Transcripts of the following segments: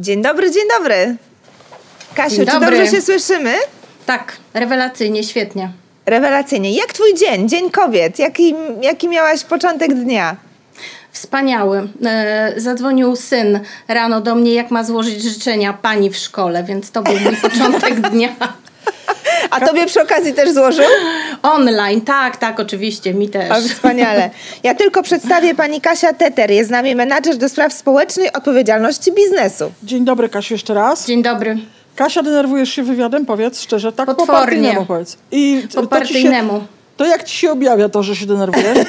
Dzień dobry, dzień dobry. Kasiu, Dzień czy dobry. dobrze się słyszymy? Tak, rewelacyjnie, świetnie. Rewelacyjnie. Jak twój dzień, Dzień Kobiet? Jaki, jaki miałaś początek dnia? Wspaniały. E, zadzwonił syn rano do mnie, jak ma złożyć życzenia pani w szkole, więc to był mój początek dnia. A tobie przy okazji też złożył? Online, tak, tak, oczywiście, mi też. O, wspaniale. Ja tylko przedstawię pani Kasia Teter. Jest z nami menadżer do spraw społecznej odpowiedzialności biznesu. Dzień dobry, Kasiu, jeszcze raz. Dzień dobry. Kasia, denerwujesz się wywiadem? Powiedz szczerze, tak po Potwornie. partyjnemu powiedz. I Po to ci się- partyjnemu. To jak ci się objawia to, że się denerwujesz?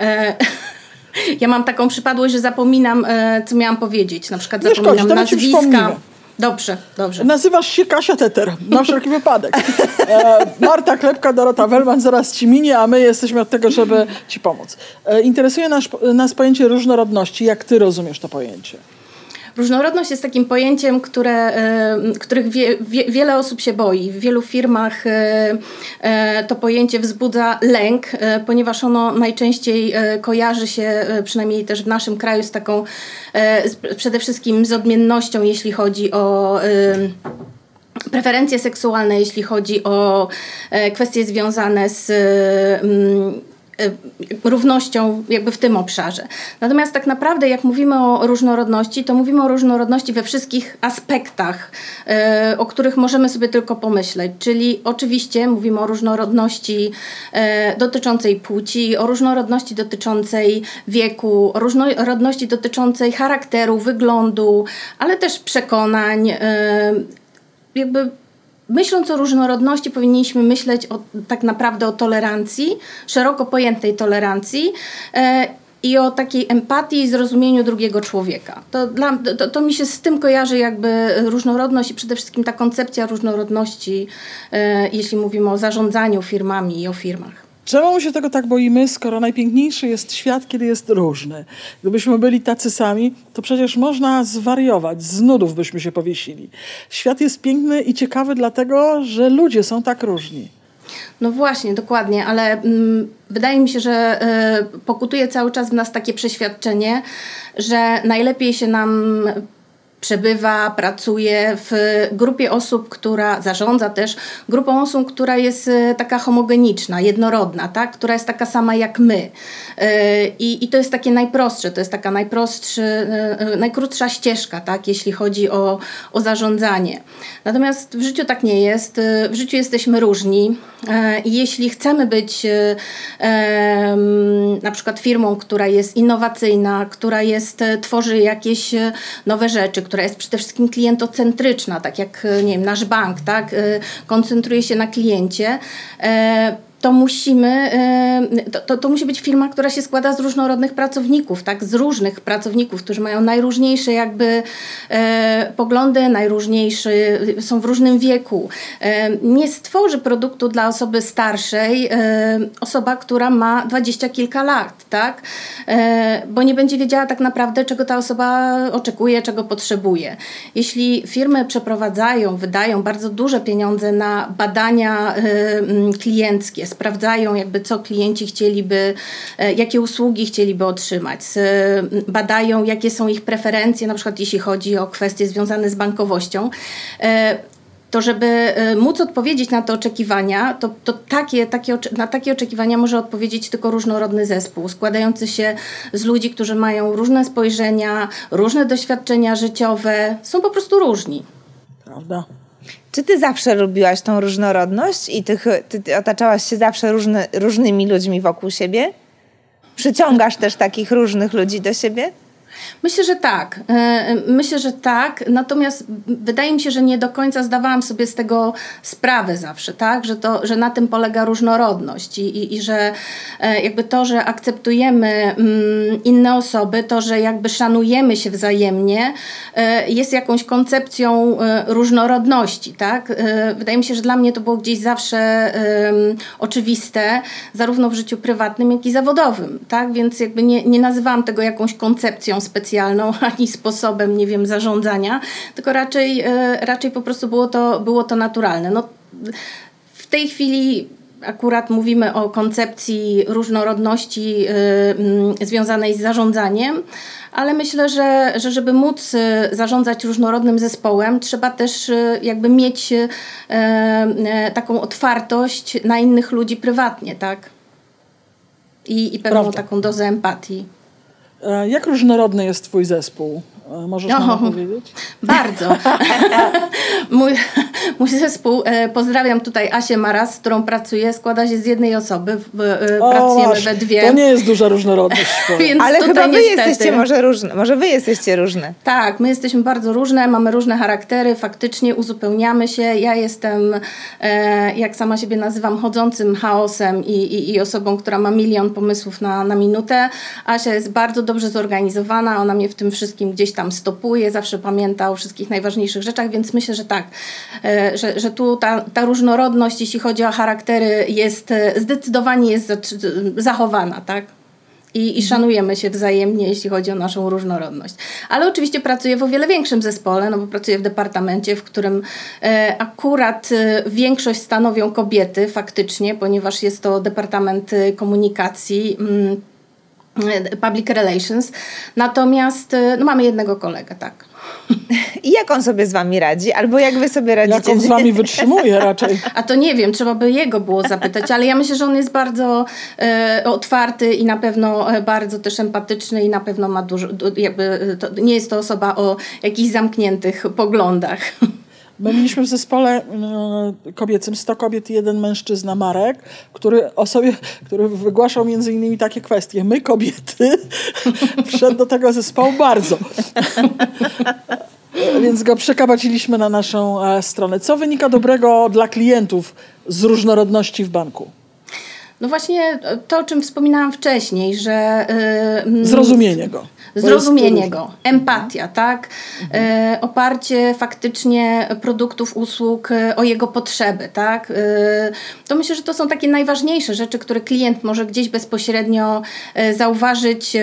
E, ja mam taką przypadłość, że zapominam, e, co miałam powiedzieć. Na przykład zapominam szkodzi, to nazwiska. Dobrze, dobrze. Nazywasz się Kasia Teter, na wszelki wypadek. E, Marta Klepka, Dorota Wellman zaraz ci minie, a my jesteśmy od tego, żeby ci pomóc. E, interesuje nas, nas pojęcie różnorodności. Jak ty rozumiesz to pojęcie? Różnorodność jest takim pojęciem, które, których wie, wie, wiele osób się boi. W wielu firmach e, e, to pojęcie wzbudza lęk, e, ponieważ ono najczęściej kojarzy się, przynajmniej też w naszym kraju, z taką przede wszystkim z odmiennością, jeśli chodzi o. preferencje seksualne, jeśli chodzi o kwestie związane z równością jakby w tym obszarze. Natomiast tak naprawdę jak mówimy o różnorodności, to mówimy o różnorodności we wszystkich aspektach, e, o których możemy sobie tylko pomyśleć. Czyli oczywiście mówimy o różnorodności e, dotyczącej płci, o różnorodności dotyczącej wieku, o różnorodności dotyczącej charakteru, wyglądu, ale też przekonań, jakby myśląc o różnorodności, powinniśmy myśleć o, tak naprawdę o tolerancji, szeroko pojętej tolerancji. E, i o takiej empatii i zrozumieniu drugiego człowieka. To, dla, to, to mi się z tym kojarzy jakby różnorodność i przede wszystkim ta koncepcja różnorodności, e, jeśli mówimy o zarządzaniu firmami i o firmach. Czemu się tego tak boimy, skoro najpiękniejszy jest świat, kiedy jest różny? Gdybyśmy byli tacy sami, to przecież można zwariować, z nudów byśmy się powiesili. Świat jest piękny i ciekawy dlatego, że ludzie są tak różni. No właśnie, dokładnie, ale mm, wydaje mi się, że y, pokutuje cały czas w nas takie przeświadczenie, że najlepiej się nam przebywa, pracuje w grupie osób, która zarządza też grupą osób, która jest y, taka homogeniczna, jednorodna, tak? która jest taka sama jak my. Y, I, I to jest takie najprostsze, to jest taka najprostszy, y, najkrótsza ścieżka, tak? jeśli chodzi o, o zarządzanie. Natomiast w życiu tak nie jest. W życiu jesteśmy różni jeśli chcemy być na przykład firmą, która jest innowacyjna, która jest, tworzy jakieś nowe rzeczy, która jest przede wszystkim klientocentryczna, tak jak nie wiem, nasz bank, tak? koncentruje się na kliencie, to musimy, to, to, to, musi być firma, która się składa z różnorodnych pracowników, tak, z różnych pracowników, którzy mają najróżniejsze jakby e, poglądy, najróżniejsze, są w różnym wieku. E, nie stworzy produktu dla osoby starszej e, osoba, która ma dwadzieścia kilka lat, tak, bo nie będzie wiedziała tak naprawdę, czego ta osoba oczekuje, czego potrzebuje. Jeśli firmy przeprowadzają, wydają bardzo duże pieniądze na badania klienckie, sprawdzają jakby co klienci chcieliby, jakie usługi chcieliby otrzymać, badają jakie są ich preferencje, na przykład jeśli chodzi o kwestie związane z bankowością to żeby móc odpowiedzieć na te oczekiwania, to, to takie, takie, na takie oczekiwania może odpowiedzieć tylko różnorodny zespół, składający się z ludzi, którzy mają różne spojrzenia, różne doświadczenia życiowe, są po prostu różni. Prawda? Czy ty zawsze lubiłaś tą różnorodność i tych, ty, ty otaczałaś się zawsze różny, różnymi ludźmi wokół siebie? Przyciągasz też takich różnych ludzi do siebie? Myślę, że tak. Myślę, że tak. Natomiast wydaje mi się, że nie do końca zdawałam sobie z tego sprawę zawsze, tak? Że, to, że na tym polega różnorodność i, i, i że jakby to, że akceptujemy inne osoby, to, że jakby szanujemy się wzajemnie, jest jakąś koncepcją różnorodności, tak? Wydaje mi się, że dla mnie to było gdzieś zawsze oczywiste, zarówno w życiu prywatnym, jak i zawodowym, tak? Więc jakby nie, nie nazywałam tego jakąś koncepcją specjalną, ani sposobem, nie wiem, zarządzania, tylko raczej, raczej po prostu było to, było to naturalne. No, w tej chwili akurat mówimy o koncepcji różnorodności związanej z zarządzaniem, ale myślę, że, że żeby móc zarządzać różnorodnym zespołem, trzeba też jakby mieć taką otwartość na innych ludzi prywatnie, tak? I, i pewną Prawda. taką dozę empatii. Jak różnorodny jest Twój zespół? Możesz nam powiedzieć? Bardzo. mój, mój zespół, e, pozdrawiam tutaj Asię Maras, z którą pracuję, składa się z jednej osoby. W, e, o, pracujemy masz, we dwie. To nie jest duża różnorodność. Ale chyba wy niestety, jesteście może różne. Może wy jesteście różne. Tak, my jesteśmy bardzo różne, mamy różne charaktery, faktycznie uzupełniamy się. Ja jestem, e, jak sama siebie nazywam, chodzącym chaosem i, i, i osobą, która ma milion pomysłów na, na minutę. Asia jest bardzo dobrze zorganizowana, ona mnie w tym wszystkim gdzieś tam stopuje, zawsze pamięta o wszystkich najważniejszych rzeczach, więc myślę, że tak, e, że, że tu ta, ta różnorodność, jeśli chodzi o charaktery, jest e, zdecydowanie jest zachowana, tak? I, I, mhm. szanujemy się wzajemnie, jeśli chodzi o naszą różnorodność. Ale oczywiście pracuję w o wiele większym zespole, no bo pracuję w departamencie, w którym e, akurat większość stanowią kobiety faktycznie, ponieważ jest to departament komunikacji. Public relations. Natomiast y, no, mamy jednego kolegę, tak. I jak on sobie z wami radzi? Albo jak wy sobie radzicie? Jak on z wami wytrzymuje raczej? A to nie wiem, trzeba by jego było zapytać, ale ja myślę, że on jest bardzo e, otwarty i na pewno e, bardzo też empatyczny i na pewno ma dużo, jakby, to, nie jest to osoba o jakichś zamkniętych poglądach. My mieliśmy w zespole y, kobiecym 100 kobiet i jeden mężczyzna, Marek, który o sobie, który wygłaszał między innymi takie kwestie. My kobiety wszedł do tego zespołu bardzo. Więc go przekabaciliśmy na naszą e, stronę. Co wynika dobrego dla klientów z różnorodności w banku? No właśnie to, o czym wspominałam wcześniej, że... Yy, Zrozumienie go Zrozumienie go, empatia, tak? Mhm. E, oparcie faktycznie produktów, usług e, o jego potrzeby, tak? E, to myślę, że to są takie najważniejsze rzeczy, które klient może gdzieś bezpośrednio e, zauważyć. E,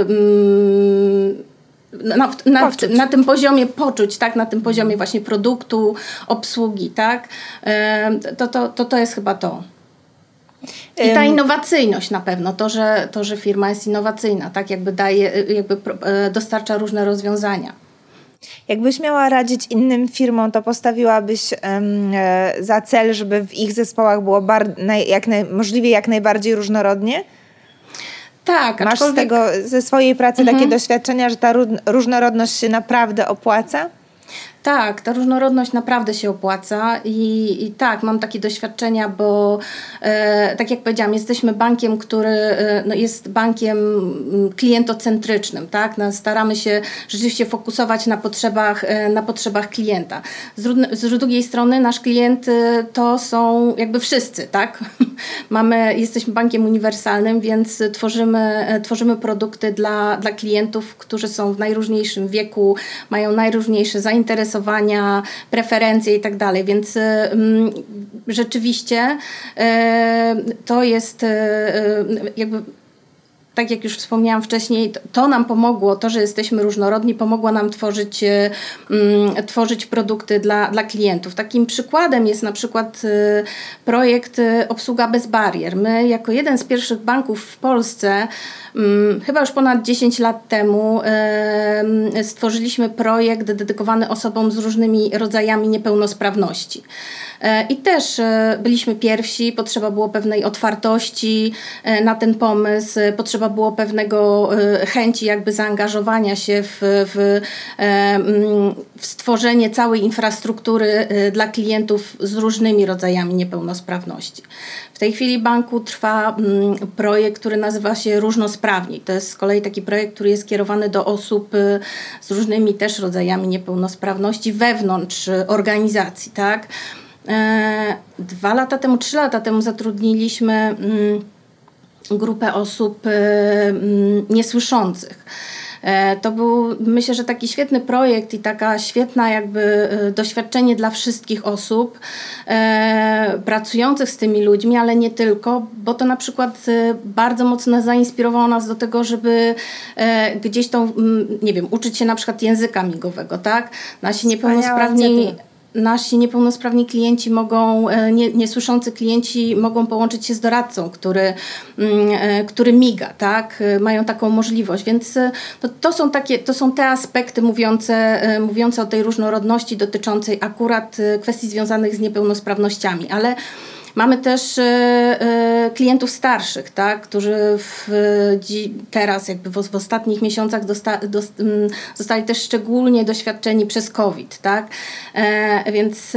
mm, na, na, na, tym poziomie poczuć, tak? na tym poziomie właśnie produktu, obsługi, tak? E, to, to, to, to jest chyba to. I ta innowacyjność na pewno, to że, to, że firma jest innowacyjna, tak jakby daje, jakby e, dostarcza różne rozwiązania. Jakbyś miała radzić innym firmom, to postawiłabyś um, za cel, żeby w ich zespołach było bar- naj, jak naj, możliwie jak najbardziej różnorodnie? Tak. Masz aczkolwiek... z tego, ze swojej pracy mhm. takie doświadczenia, że ta różnorodność się naprawdę opłaca? Tak, ta różnorodność naprawdę się opłaca i, i tak, mam takie doświadczenia, bo e, tak jak powiedziałam, jesteśmy bankiem, który e, no, jest bankiem mm, klientocentrycznym, tak? No, staramy się rzeczywiście fokusować na potrzebach, e, na potrzebach klienta. Z, z drugiej strony nasz klient e, to są jakby wszyscy, tak? Mamy, jesteśmy bankiem uniwersalnym, więc tworzymy, e, tworzymy produkty dla, dla klientów, którzy są w najróżniejszym wieku, mają najróżniejsze zainteresowania, zainteresowania, preferencje i tak dalej. Więc mm, rzeczywiście e, to jest e, jakby tak jak już wspomniałam wcześniej, to nam pomogło, to, że jesteśmy różnorodni, pomogło nam tworzyć, um, tworzyć produkty dla, dla klientów. Takim przykładem jest na przykład projekt Obsługa bez barier. My, jako jeden z pierwszych banków w Polsce, um, chyba już ponad 10 lat temu, um, stworzyliśmy projekt dedykowany osobom z różnymi rodzajami niepełnosprawności. E, I też e, byliśmy pierwsi, potrzeba było pewnej otwartości e, na ten pomysł, potrzeba było pewnego chęci jakby zaangażowania się w, w, w stworzenie całej infrastruktury dla klientów z różnymi rodzajami niepełnosprawności. W tej chwili banku trwa projekt, który nazywa się Różnosprawni. To jest z kolei taki projekt, który jest kierowany do osób z różnymi też rodzajami niepełnosprawności wewnątrz organizacji, tak? E, dwa lata temu, trzy lata temu zatrudniliśmy mm, grupę osób e, mm, niesłyszących. E, to był, myślę, że taki świetny projekt i taka świetna jakby doświadczenie dla wszystkich osób pracujących z tymi ludźmi, ale nie tylko, bo to na przykład bardzo mocno zainspirowało nas do tego, żeby gdzieś tą, nie wiem, uczyć się na przykład języka migowego, tak? Nasi niepełnosprawni nasi niepełnosprawni klienci mogą, e, nie, niesłyszący klienci mogą połączyć się z doradcą, który, mm, e, który miga, tak? E, mają taką możliwość, więc to, to, są takie, to są te aspekty mówiące, mówiące o tej różnorodności dotyczącej akurat kwestii związanych z niepełnosprawnościami, ale Mamy też e, e, klientów starszych, tak, którzy w, teraz, jakby w, w ostatnich miesiącach dosta, zostali też szczególnie doświadczeni przez COVID. Tak? E, więc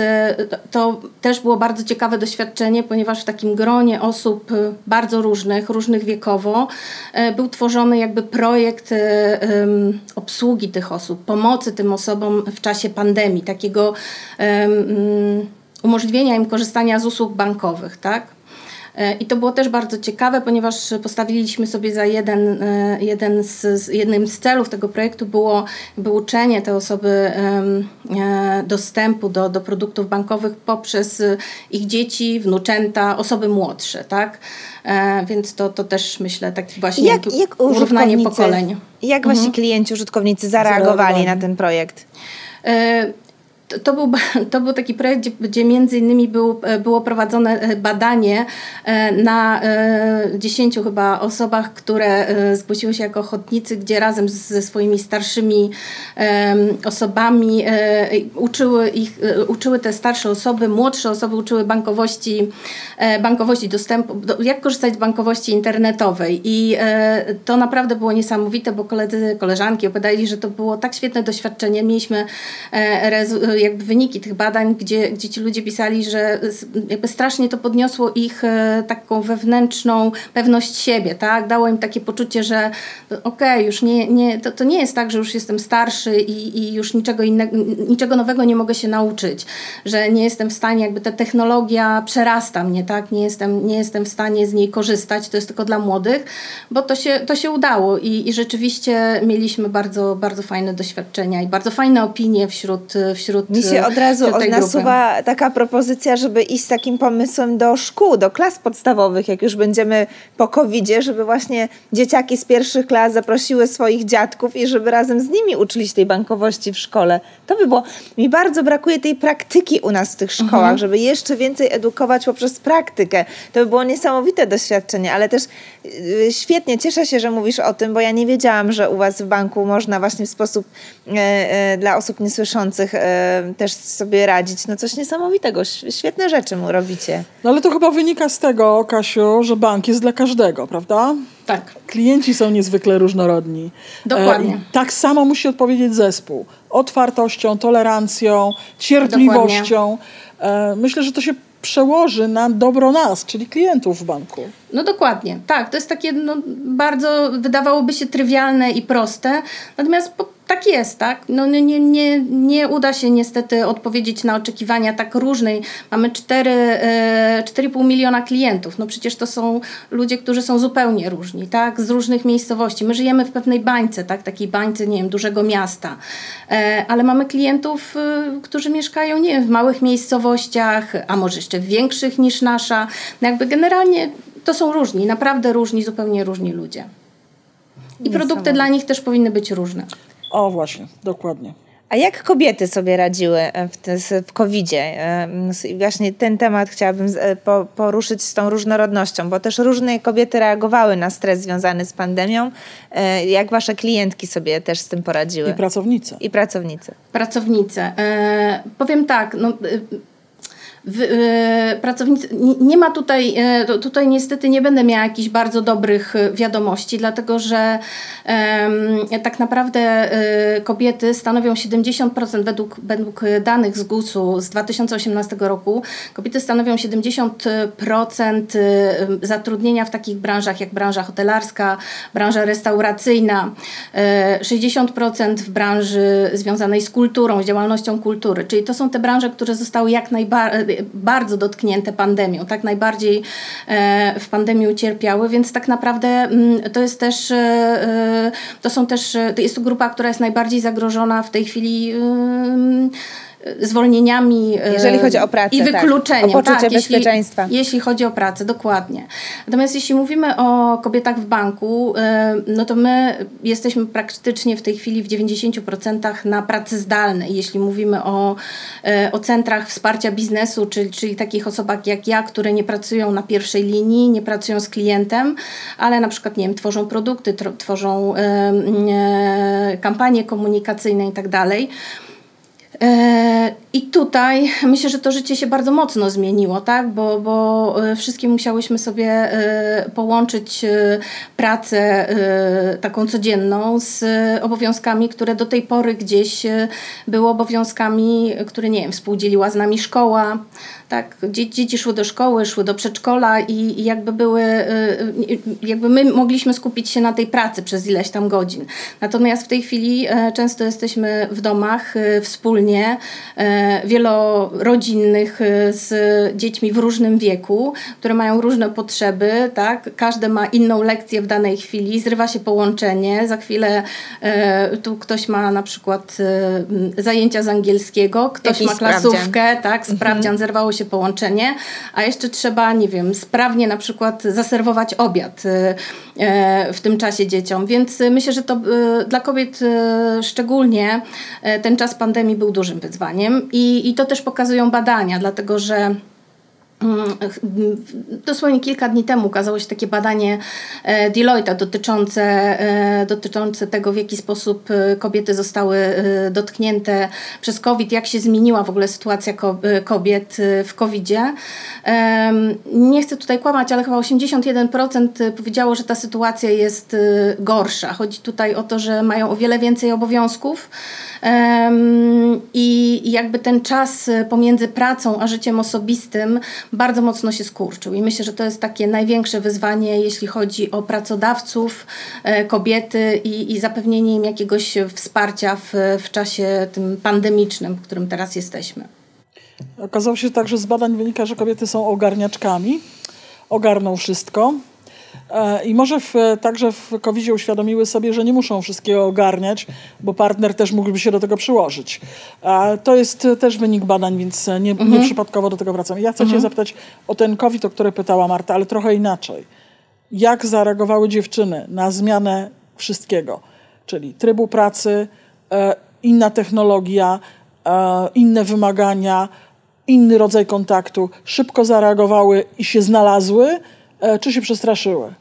to też było bardzo ciekawe doświadczenie, ponieważ w takim gronie osób bardzo różnych, różnych wiekowo, był tworzony jakby projekt obsługi tych osób, pomocy tym osobom w czasie pandemii, takiego umożliwienia im korzystania z usług bankowych, tak? E, I to było też bardzo ciekawe, ponieważ postawiliśmy sobie za jeden, e, jeden z, jednym z celów tego projektu było jakby uczenie te osoby e, dostępu do, do produktów bankowych poprzez ich dzieci, wnuczęta, osoby młodsze, tak? Więc to, to też myślę taki właśnie jak, jak urównanie pokoleń. Jak mhm. wasi klienci, użytkownicy zareagowali na ten projekt? To był, to był taki projekt, gdzie, między innymi był, e, było prowadzone e, badanie e, na dziesięciu chyba osobach, które zgłosiły się jako ochotnicy, gdzie razem ze swoimi starszymi osobami uczyły, ich, uczyły te starsze osoby, młodsze osoby uczyły bankowości, bankowości dostępu, jak korzystać z bankowości internetowej i to naprawdę było niesamowite, bo koledzy, koleżanki opowiadali, że to było tak świetne doświadczenie. Mieliśmy jakby wyniki tych badań, gdzie, gdzie ci ludzie pisali, że jakby strasznie to podniosło ich e, taką wewnętrzną pewność siebie, tak? Dało im takie poczucie, że okej, okay, już nie, nie, to, to nie jest tak, że już jestem starszy i, i już niczego innego, niczego nowego nie mogę się nauczyć, że nie jestem w stanie, jakby ta technologia przerasta mnie, tak? Nie jestem, nie jestem w stanie z niej korzystać, to jest tylko dla młodych, bo to się, to się udało i, i rzeczywiście mieliśmy bardzo, bardzo fajne doświadczenia i bardzo fajne opinie wśród, wśród mi się od razu nasuwa grupy. taka propozycja, żeby iść z takim pomysłem do szkół, do klas podstawowych, jak już będziemy po covid żeby właśnie dzieciaki z pierwszych klas zaprosiły swoich dziadków i żeby razem z nimi uczyli się tej bankowości w szkole. To by było. Mi bardzo brakuje tej praktyki u nas w tych szkołach, mhm. żeby jeszcze więcej edukować poprzez praktykę. To by było niesamowite doświadczenie, ale też yy, świetnie, cieszę się, że mówisz o tym, bo ja nie wiedziałam, że u was w banku można właśnie w sposób yy, yy, dla osób niesłyszących też sobie radzić. No coś niesamowitego, świetne rzeczy mu robicie. No ale to chyba wynika z tego, Kasiu, że bank jest dla każdego, prawda? Tak. Klienci są niezwykle różnorodni. Dokładnie. E, tak samo musi odpowiedzieć zespół. Otwartością, tolerancją, cierpliwością. E, myślę, że to się przełoży na dobro nas, czyli klientów w banku. No dokładnie, tak. To jest takie no, bardzo, wydawałoby się trywialne i proste, natomiast po, tak jest, tak? No, nie, nie, nie uda się niestety odpowiedzieć na oczekiwania tak różnej. Mamy 4, 4,5 e, miliona klientów. No przecież to są ludzie, którzy są zupełnie różni, tak? Z różnych miejscowości. My żyjemy w pewnej bańce, tak? Takiej bańce, nie wiem, dużego miasta. E, ale mamy klientów, e, którzy mieszkają, nie wiem, w małych miejscowościach, a może jeszcze większych niż nasza. No jakby generalnie to są różni, naprawdę różni, zupełnie różni ludzie. I produkty dla nich też powinny być różne. O, właśnie, dokładnie. A jak kobiety sobie radziły e, w, w COVID-zie? E, właśnie ten temat chciałabym e, poruszyć z tą różnorodnością, bo też różne kobiety reagowały na stres związany z pandemią. Jak wasze klientki sobie też z tym poradziły? I pracownice. I pracownice. Pracownice. E, powiem tak, no, w, e, pracownicy, nie, ma tutaj, e, tutaj niestety nie będę miała jakichś bardzo dobrych e, wiadomości, dlatego że tak naprawdę kobiety stanowią 70% według, według danych z GUS-u z 2018 roku, kobiety stanowią 70% e, zatrudnienia w takich branżach jak branża hotelarska, branża restauracyjna, 60% w branży związanej z kulturą, z działalnością kultury, czyli to są te branże, które zostały jak najbardziej bardzo dotknięte pandemią, tak najbardziej e, w pandemii ucierpiały, więc tak naprawdę mm, to jest też, e, e, to są też, to jest to grupa, która jest najbardziej zagrożona w tej chwili zwolnieniami. Jeżeli chodzi o pracę. I wykluczeniem. Tak. O poczucie tak, bezpieczeństwa. Jeśli, jeśli chodzi o pracę, dokładnie. Natomiast jeśli mówimy o kobietach w banku, no to my jesteśmy praktycznie w tej chwili w 90% na pracy zdalnej. Jeśli mówimy o, o centrach wsparcia biznesu, czyli, czyli takich osobach jak ja, które nie pracują na pierwszej linii, nie pracują z klientem, ale na przykład, nie wiem, tworzą produkty, tworzą e, kampanie komunikacyjne i tak dalej. E, I tutaj myślę, że to życie się bardzo mocno zmieniło, tak? bo, bo e, wszystkie musiałyśmy sobie e, połączyć pracę taką codzienną z obowiązkami, które do tej pory gdzieś były obowiązkami, które nie wiem, współdzieliła z nami szkoła, tak, dzieci szły do szkoły, szły do przedszkola i, i, jakby były, jakby my mogliśmy skupić się na tej pracy przez ileś tam godzin. Natomiast w tej chwili często jesteśmy w domach wspólnie, wielorodzinnych z dziećmi w różnym wieku, które mają różne potrzeby, tak, każde ma inną lekcję w danej chwili, zrywa się połączenie, za chwilę tu ktoś ma na przykład zajęcia z angielskiego, ktoś Jakiś ma klasówkę, sprawdzian. tak, sprawdzian, zerwało się połączenie, a jeszcze trzeba, nie wiem, sprawnie na przykład zaserwować obiad w tym czasie dzieciom. Więc myślę, że to dla kobiet szczególnie ten czas pandemii był dużym wyzwaniem i, i to też pokazują badania, dlatego że Dosłownie kilka dni temu ukazało się takie badanie Deloitte dotyczące, dotyczące tego, w jaki sposób kobiety zostały dotknięte przez COVID, jak się zmieniła w ogóle sytuacja kobiet w COVID-zie. Nie chcę tutaj kłamać, ale chyba 81% powiedziało, że ta sytuacja jest gorsza. Chodzi tutaj o to, że mają o wiele więcej obowiązków. I jakby ten czas pomiędzy pracą a życiem osobistym bardzo mocno się skurczył. I myślę, że to jest takie największe wyzwanie, jeśli chodzi o pracodawców, kobiety i, i zapewnienie im jakiegoś wsparcia w, w czasie tym pandemicznym, w którym teraz jesteśmy. Okazało się także z badań wynika, że kobiety są ogarniaczkami, ogarną wszystko. I może w, także w covid uświadomiły sobie, że nie muszą wszystkiego ogarniać, bo partner też mógłby się do tego przyłożyć. To jest też wynik badań, więc nie, mhm. nie przypadkowo do tego wracam. Ja chcę mhm. cię zapytać o ten COVID, o który pytała Marta, ale trochę inaczej. Jak zareagowały dziewczyny na zmianę wszystkiego? Czyli trybu pracy, inna technologia, inne wymagania, inny rodzaj kontaktu. Szybko zareagowały i się znalazły, czy się przestraszyły?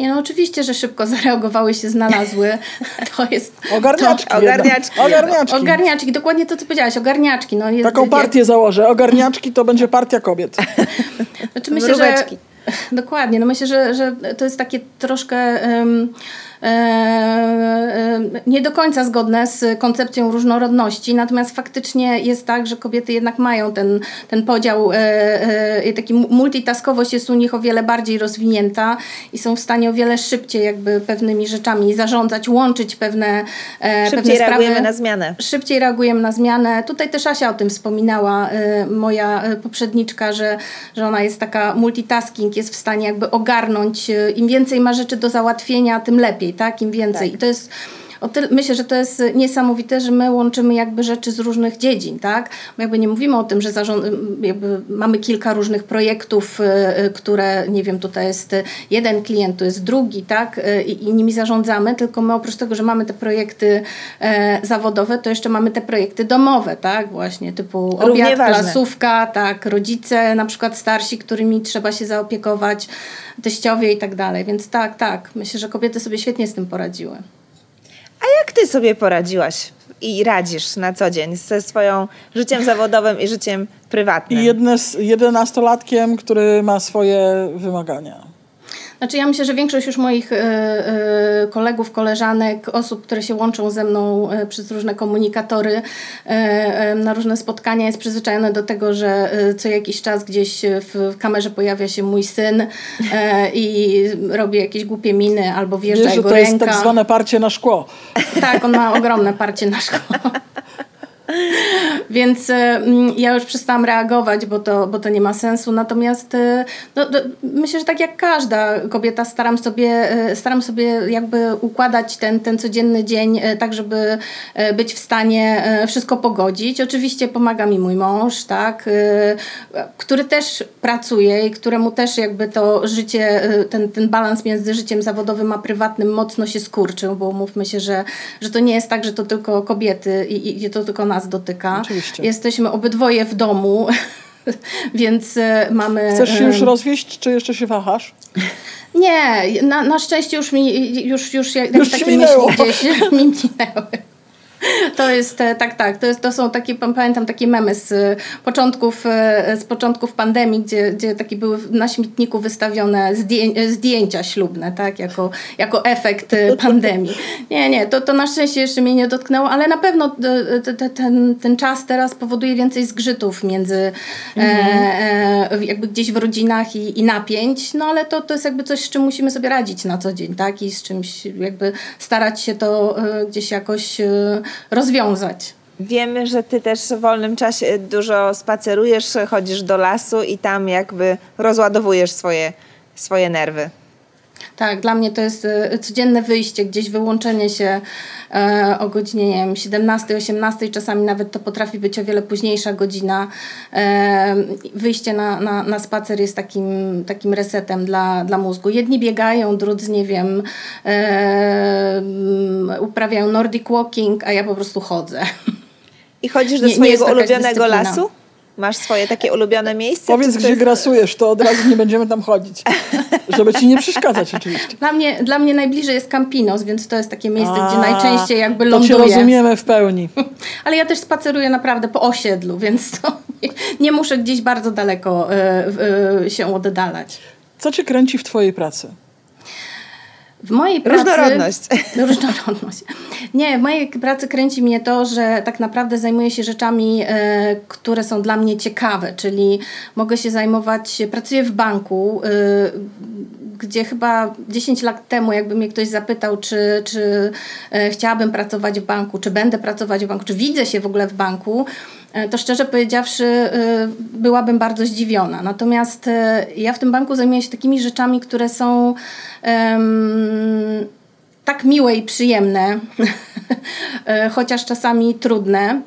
Nie, no oczywiście, że szybko zareagowały się, znalazły. To jest... Ogarniaczki. To, ogarniaczki. Ogarniaczki. Ogarniaczki, dokładnie to, co powiedziałaś, ogarniaczki. No, jest, Taką partię założę. Ogarniaczki to będzie partia kobiet. Znaczy myślę, że... Dokładnie. No myślę, że, że to jest takie troszkę... Um, nie do końca zgodne z koncepcją różnorodności, natomiast faktycznie jest tak, że kobiety jednak mają ten, ten podział, taki multitaskowość jest u nich o wiele bardziej rozwinięta i są w stanie o wiele szybciej jakby pewnymi rzeczami zarządzać, łączyć pewne, szybciej pewne sprawy. reagujemy na zmianę. Szybciej reagujemy na zmianę. Tutaj też Asia o tym wspominała, moja poprzedniczka, że, że ona jest taka multitasking, jest w stanie jakby ogarnąć, im więcej ma rzeczy do załatwienia, tym lepiej tak? Im więcej. Tak. I to jest myślę, że to jest niesamowite, że my łączymy jakby rzeczy z różnych dziedzin, tak? Bo jakby nie mówimy o tym, że zarząd, jakby mamy kilka różnych projektów, y, które, nie wiem, tutaj jest jeden klient, tu jest drugi, tak? Y, I, I, nimi zarządzamy, tylko my oprócz tego, że mamy te projekty e, zawodowe, to jeszcze mamy te projekty domowe, tak? Właśnie typu Równie obiad, ważne. klasówka, tak? Rodzice na przykład starsi, którymi trzeba się zaopiekować, teściowie i tak dalej. Więc tak, tak. Myślę, że kobiety sobie świetnie z tym poradziły. A jak ty sobie poradziłaś i radzisz na co dzień ze swoją życiem zawodowym i życiem prywatnym? Jedne jedenastolatkiem, który ma swoje wymagania. Znaczy ja myślę, że większość już moich y, y, kolegów, koleżanek, osób, które się łączą ze mną y, przez różne komunikatory na różne spotkania jest przyzwyczajone do tego, że co jakiś czas gdzieś w kamerze pojawia się mój syn i robi jakieś głupie miny albo wjeżdża Wiesz, jego to ręka. jest tak zwane parcie na szkło. Tak, on ma ogromne parcie na szkło. Więc mm, ja już przestałam reagować, bo to, bo to nie ma sensu. Natomiast no, myślę, że tak jak każda kobieta staram sobie, staram sobie jakby układać ten, ten codzienny dzień tak, żeby być w stanie wszystko pogodzić. Oczywiście pomaga mi mój mąż, tak, który też pracuje i któremu też jakby to życie, ten, ten balans między życiem zawodowym a prywatnym mocno się skurczył, bo mówmy się, że, że to nie jest tak, że to tylko kobiety i, i to tylko nas dotyka. Oczywiście. Jesteśmy obydwoje w domu. Więc e, mamy. Chcesz się już rozwieść, czy jeszcze się wahasz? Nie, na, na szczęście już mi już, już, jak, już takie minęło. myśli gdzieś mi minęły. To jest, e, tak, tak, to, jest, to są takie, pamiętam takie memy z e, początków, e, z początków pandemii, gdzie, gdzie takie były na śmietniku wystawione zdję, zdjęcia ślubne, tak, jako, jako efekt pandemii. Nie, nie, to, to na szczęście jeszcze mnie nie dotknęło, ale na pewno ten, ten czas teraz powoduje więcej zgrzytów między mhm. jakby gdzieś w rodzinach i, i napięć, no ale to, to jest jakby coś, z czym musimy sobie radzić na co dzień, tak, i z czymś jakby starać się to gdzieś jakoś rozwiązać. Wiemy, że ty też w wolnym czasie dużo spacerujesz, chodzisz do lasu i tam jakby rozładowujesz swoje, swoje nerwy. Tak, dla mnie to jest e, codzienne wyjście, gdzieś wyłączenie się e, o godzinie nie wiem, 17, 18, czasami nawet to potrafi być o wiele późniejsza godzina. E, wyjście na, na, na spacer jest takim, takim resetem dla, dla mózgu. Jedni biegają, drudzy, nie wiem, uprawiają nordic walking, a ja po prostu chodzę. I chodzisz do nie, swojego nie ulubionego lasu? Masz swoje takie ulubione miejsce? Powiedz, gdzie jest... grasujesz, to od razu nie będziemy tam chodzić. Żeby ci nie przeszkadzać oczywiście. Dla mnie, dla mnie najbliżej jest Campinos, więc to jest takie miejsce, A, gdzie najczęściej jakby ląduję. To cię rozumiemy w pełni. Ale ja też spaceruję naprawdę po osiedlu, więc to nie, nie muszę gdzieś bardzo daleko y, y, się oddalać. Co cię kręci w twojej pracy? W mojej pracy... Różnorodność. Różnorodność. Nie, w mojej pracy kręci mnie to, że tak naprawdę zajmuję się rzeczami, e, które są dla mnie ciekawe, czyli mogę się zajmować, pracuję w banku, e, gdzie chyba 10 lat temu, jakby mnie ktoś zapytał, czy, czy e, chciałabym pracować w banku, czy będę pracować w banku, czy widzę się w ogóle w banku, to szczerze powiedziawszy, byłabym bardzo zdziwiona. Natomiast ja w tym banku zajmuję się takimi rzeczami, które są um, tak miłe i przyjemne, e, chociaż czasami trudne.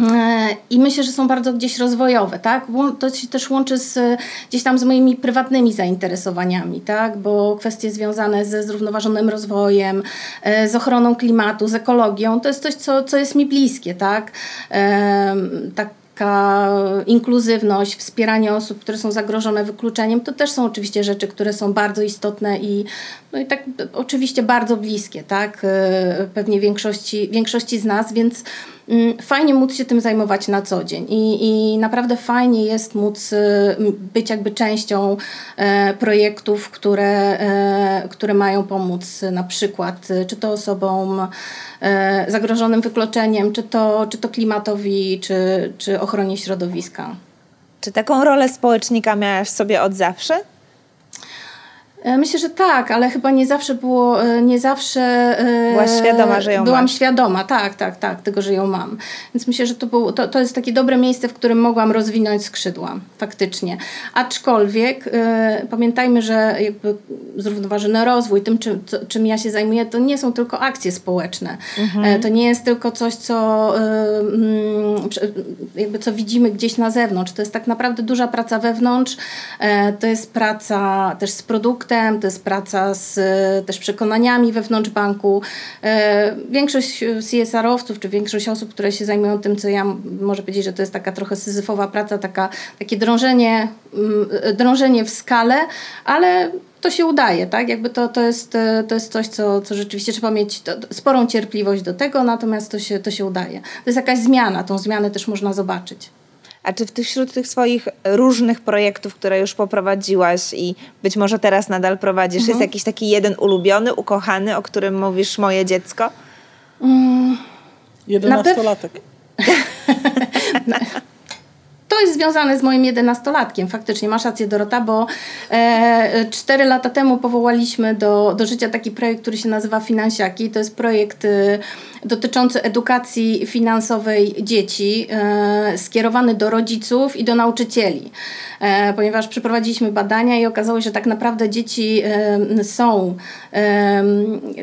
E, I myślę, że są bardzo gdzieś rozwojowe, tak? To się też łączy z, gdzieś tam z moimi prywatnymi zainteresowaniami, tak? Bo kwestie związane ze zrównoważonym rozwojem, e, z ochroną klimatu, z ekologią, to jest coś, co, co jest mi bliskie, tak? tak taka inkluzywność, wspieranie osób, które są zagrożone wykluczeniem, to też są oczywiście rzeczy, które są bardzo istotne i, no i tak oczywiście bardzo bliskie, tak? E, pewnie większości, większości z nas, więc fajnie móc się tym zajmować na co dzień i, i naprawdę fajnie jest móc e, być jakby częścią e, projektów, które, które mają pomóc na przykład czy to osobom zagrożonym wykluczeniem, czy to, czy to klimatowi, czy, czy ochronie środowiska. Czy taką rolę społecznika miałaś sobie od zawsze? E, myślę, że tak, ale chyba nie zawsze było, e, nie zawsze... E, Byłaś świadoma, że ją Byłam masz. świadoma, tak, tak, tak, tego, że ją mam. Więc myślę, że to, było, to, to jest takie dobre miejsce, w którym mogłam rozwinąć skrzydła, faktycznie. Aczkolwiek y, pamiętajmy, że jakby zrównoważony rozwój, tym czym, co, czym ja się zajmuję, to nie są tylko akcje społeczne. Mhm. to nie jest tylko coś, co y, jakby co widzimy gdzieś na zewnątrz. To jest tak naprawdę duża praca wewnątrz, y, to jest praca też z produktem, to jest praca z też przekonaniami wewnątrz banku. E, większość CSR-owców, czy większość osób, które się zajmują tym, co ja może powiedzieć, że to jest taka trochę syzyfowa praca, taka, takie drążenie, drążenie w skalę, ale to się udaje, tak? Jakby to, to, jest, to jest coś, co, co rzeczywiście trzeba mieć sporą cierpliwość do tego, natomiast to się, to się udaje. To jest jakaś zmiana, tą zmianę też można zobaczyć. A czy wśród tych swoich różnych projektów, które już poprowadziłaś i być może teraz nadal prowadzisz, mhm. jest jakiś taki jeden ulubiony, ukochany, o którym mówisz moje dziecko? Mm. To jest związane z moim jedenastolatkiem. Faktycznie, masz rację Dorota, bo e, cztery lata temu powołaliśmy do, do życia taki projekt, który się nazywa Finansiaki. To jest projekt e, dotyczący edukacji finansowej dzieci, e, skierowany do rodziców i do nauczycieli. E, ponieważ przeprowadziliśmy badania i okazało się, że tak naprawdę dzieci są,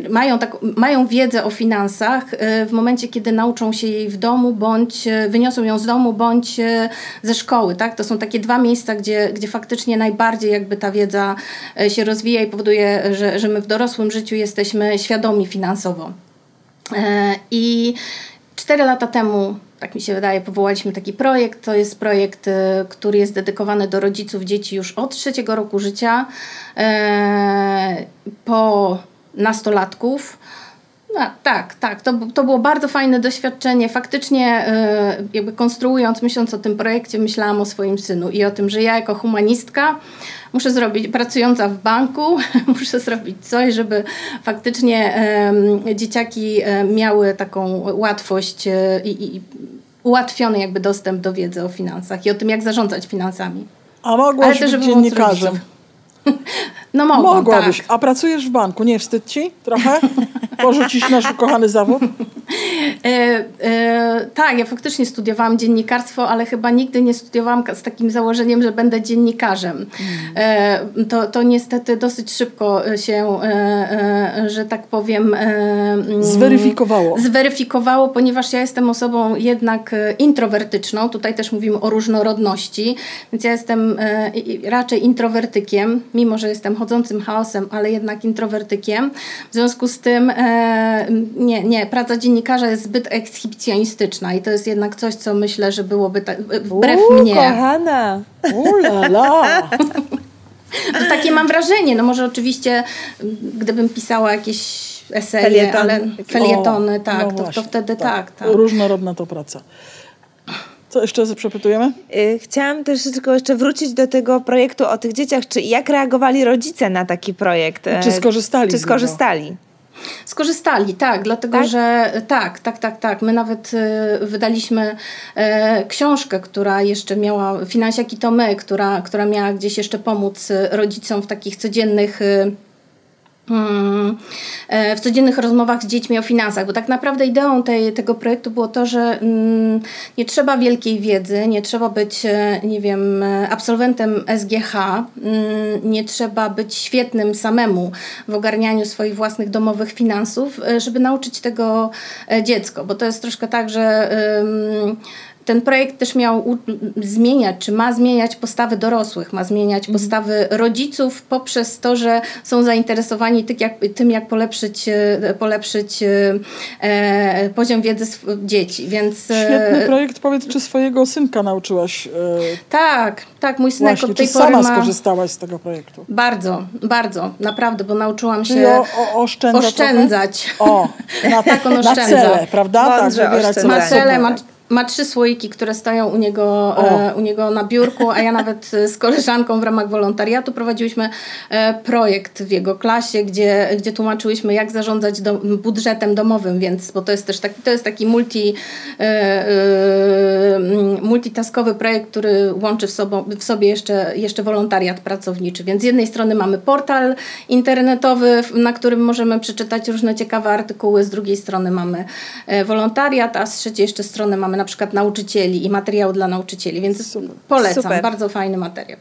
mają, tak, mają wiedzę o finansach w momencie, kiedy nauczą się jej w domu, bądź wyniosą ją z domu, bądź ze szkoły. Tak? To są takie dwa miejsca, gdzie, gdzie faktycznie najbardziej jakby ta wiedza się rozwija i powoduje, że, że my w dorosłym życiu jesteśmy świadomi finansowo. E, I cztery lata temu, tak mi się wydaje, powołaliśmy taki projekt. To jest projekt, e, który jest dedykowany do rodziców dzieci już od trzeciego roku życia e, po nastolatków. No, tak, tak. To, to było bardzo fajne doświadczenie. Faktycznie, jakby konstruując, myśląc o tym projekcie, myślałam o swoim synu i o tym, że ja jako humanistka muszę zrobić, pracująca w banku, muszę zrobić coś, żeby faktycznie dzieciaki miały taką łatwość e, i, i ułatwiony jakby dostęp do wiedzy o finansach i o tym, jak zarządzać finansami. A mogłaś być dziennikarzem. No mogłam, Mogłabyś. Tak. A pracujesz w banku, nie wstyd ci trochę? Porzucić nasz ukochany zawód? E, e, tak, ja faktycznie studiowałam dziennikarstwo, ale chyba nigdy nie studiowałam z takim założeniem, że będę dziennikarzem. E, to, to niestety dosyć szybko się, e, e, że tak powiem... Mm, zweryfikowało. Zweryfikowało, ponieważ ja jestem osobą jednak introwertyczną. Tutaj też mówimy o różnorodności, więc ja jestem raczej introwertykiem, mimo że jestem chodzącym chaosem, ale jednak introwertykiem. W związku z tym e, nie, nie, praca dziennikarza jest zbyt ekshibicjonistyczna i to jest jednak coś, co myślę, że byłoby ta, wbrew Uuu, mnie. kochana! Ulala! To takie mam wrażenie. No może oczywiście, gdybym pisała jakieś eseje, Felieton. ale felietony, o, tak, no to, to, wtedy tak. tak, tak. Różnorodna to praca. Co jeszcze przepytujemy? Y, chciałam też tylko jeszcze wrócić do tego projektu o tych dzieciach. Czy jak reagowali rodzice na taki projekt? Czy skorzystali? Czy skorzystali? Skorzystali, tak, dlatego tak? że tak, tak, tak, tak. My nawet y, wydaliśmy y, książkę, która jeszcze miała, Finansiaki to my, która, która miała gdzieś jeszcze pomóc rodzicom w takich codziennych y, w codziennych rozmowach z dziećmi o finansach, bo tak naprawdę ideą tej, tego projektu było to, że mm, nie trzeba wielkiej wiedzy, nie trzeba być, e, nie wiem, absolwentem SGH, mm, nie trzeba być świetnym samemu w ogarnianiu swoich własnych domowych finansów, e, żeby nauczyć tego dziecko, bo to jest troszkę tak, że ten projekt też miał zmieniać, czy ma zmieniać postawy dorosłych, ma zmieniać mhm. postawy rodziców poprzez to, że są zainteresowani tym, jak, tym, jak polepszyć, e, polepszyć e, e, poziom wiedzy dzieci. Więc, e, Świetny projekt. Powiedz, czy swojego synka nauczyłaś? E, tak, tak. Mój synek Właśnie, od tej czy pory sama ma... skorzystałaś z tego projektu? Bardzo, bardzo. Naprawdę, bo nauczyłam Czyli się o, o, oszczędza oszczędzać. O, na, tak on oszczędza. Na cele, prawda? tak, wybierać Ma cele, ma, ma trzy słoiki, które stoją u niego, e, u niego na biurku, a ja nawet z koleżanką w ramach wolontariatu prowadziłyśmy e, projekt w jego klasie, gdzie, gdzie tłumaczyłyśmy, jak zarządzać do, budżetem domowym, więc bo to jest też taki, to jest taki multi, e, e, multitaskowy projekt, który łączy w, sobą, w sobie jeszcze, jeszcze wolontariat pracowniczy. Więc z jednej strony mamy portal internetowy, na którym możemy przeczytać różne ciekawe artykuły, z drugiej strony mamy e, wolontariat, a z trzeciej jeszcze strony mamy na przykład nauczycieli i materiał dla nauczycieli, więc polecam, Super. bardzo fajny materiał.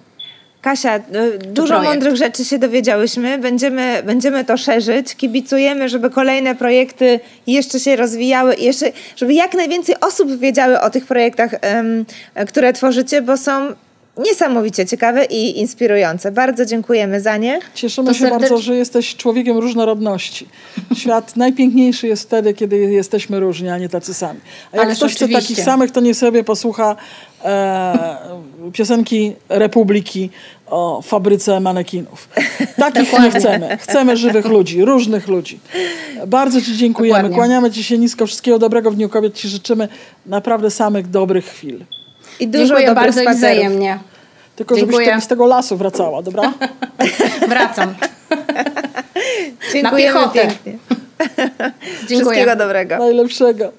Kasia, no, dużo projekt. mądrych rzeczy się dowiedziałyśmy. Będziemy, będziemy to szerzyć. Kibicujemy, żeby kolejne projekty jeszcze się rozwijały i jeszcze, żeby jak najwięcej osób wiedziały o tych projektach, które tworzycie, bo są niesamowicie ciekawe i inspirujące. Bardzo dziękujemy za nie. Cieszymy to się serdecz... bardzo, że jesteś człowiekiem różnorodności. Świat najpiękniejszy jest wtedy, kiedy jesteśmy różni, a nie tacy sami. A jak Ależ ktoś chce takich samych, to nie sobie posłucha e, piosenki Republiki o fabryce manekinów. Takich nie chcemy. Chcemy żywych ludzi, różnych ludzi. Bardzo Ci dziękujemy. Dokładnie. Kłaniamy Ci się nisko. Wszystkiego dobrego w Dniu Kobiet. Ci życzymy naprawdę samych dobrych chwil. I dużo Dziękuję bardzo spacerów. i wzajemnie. Tylko Dziękuję. żebyś z tego lasu wracała, dobra? Wracam. Dziękujemy pięknie. Dziękuję. Wszystkiego dobrego. Najlepszego.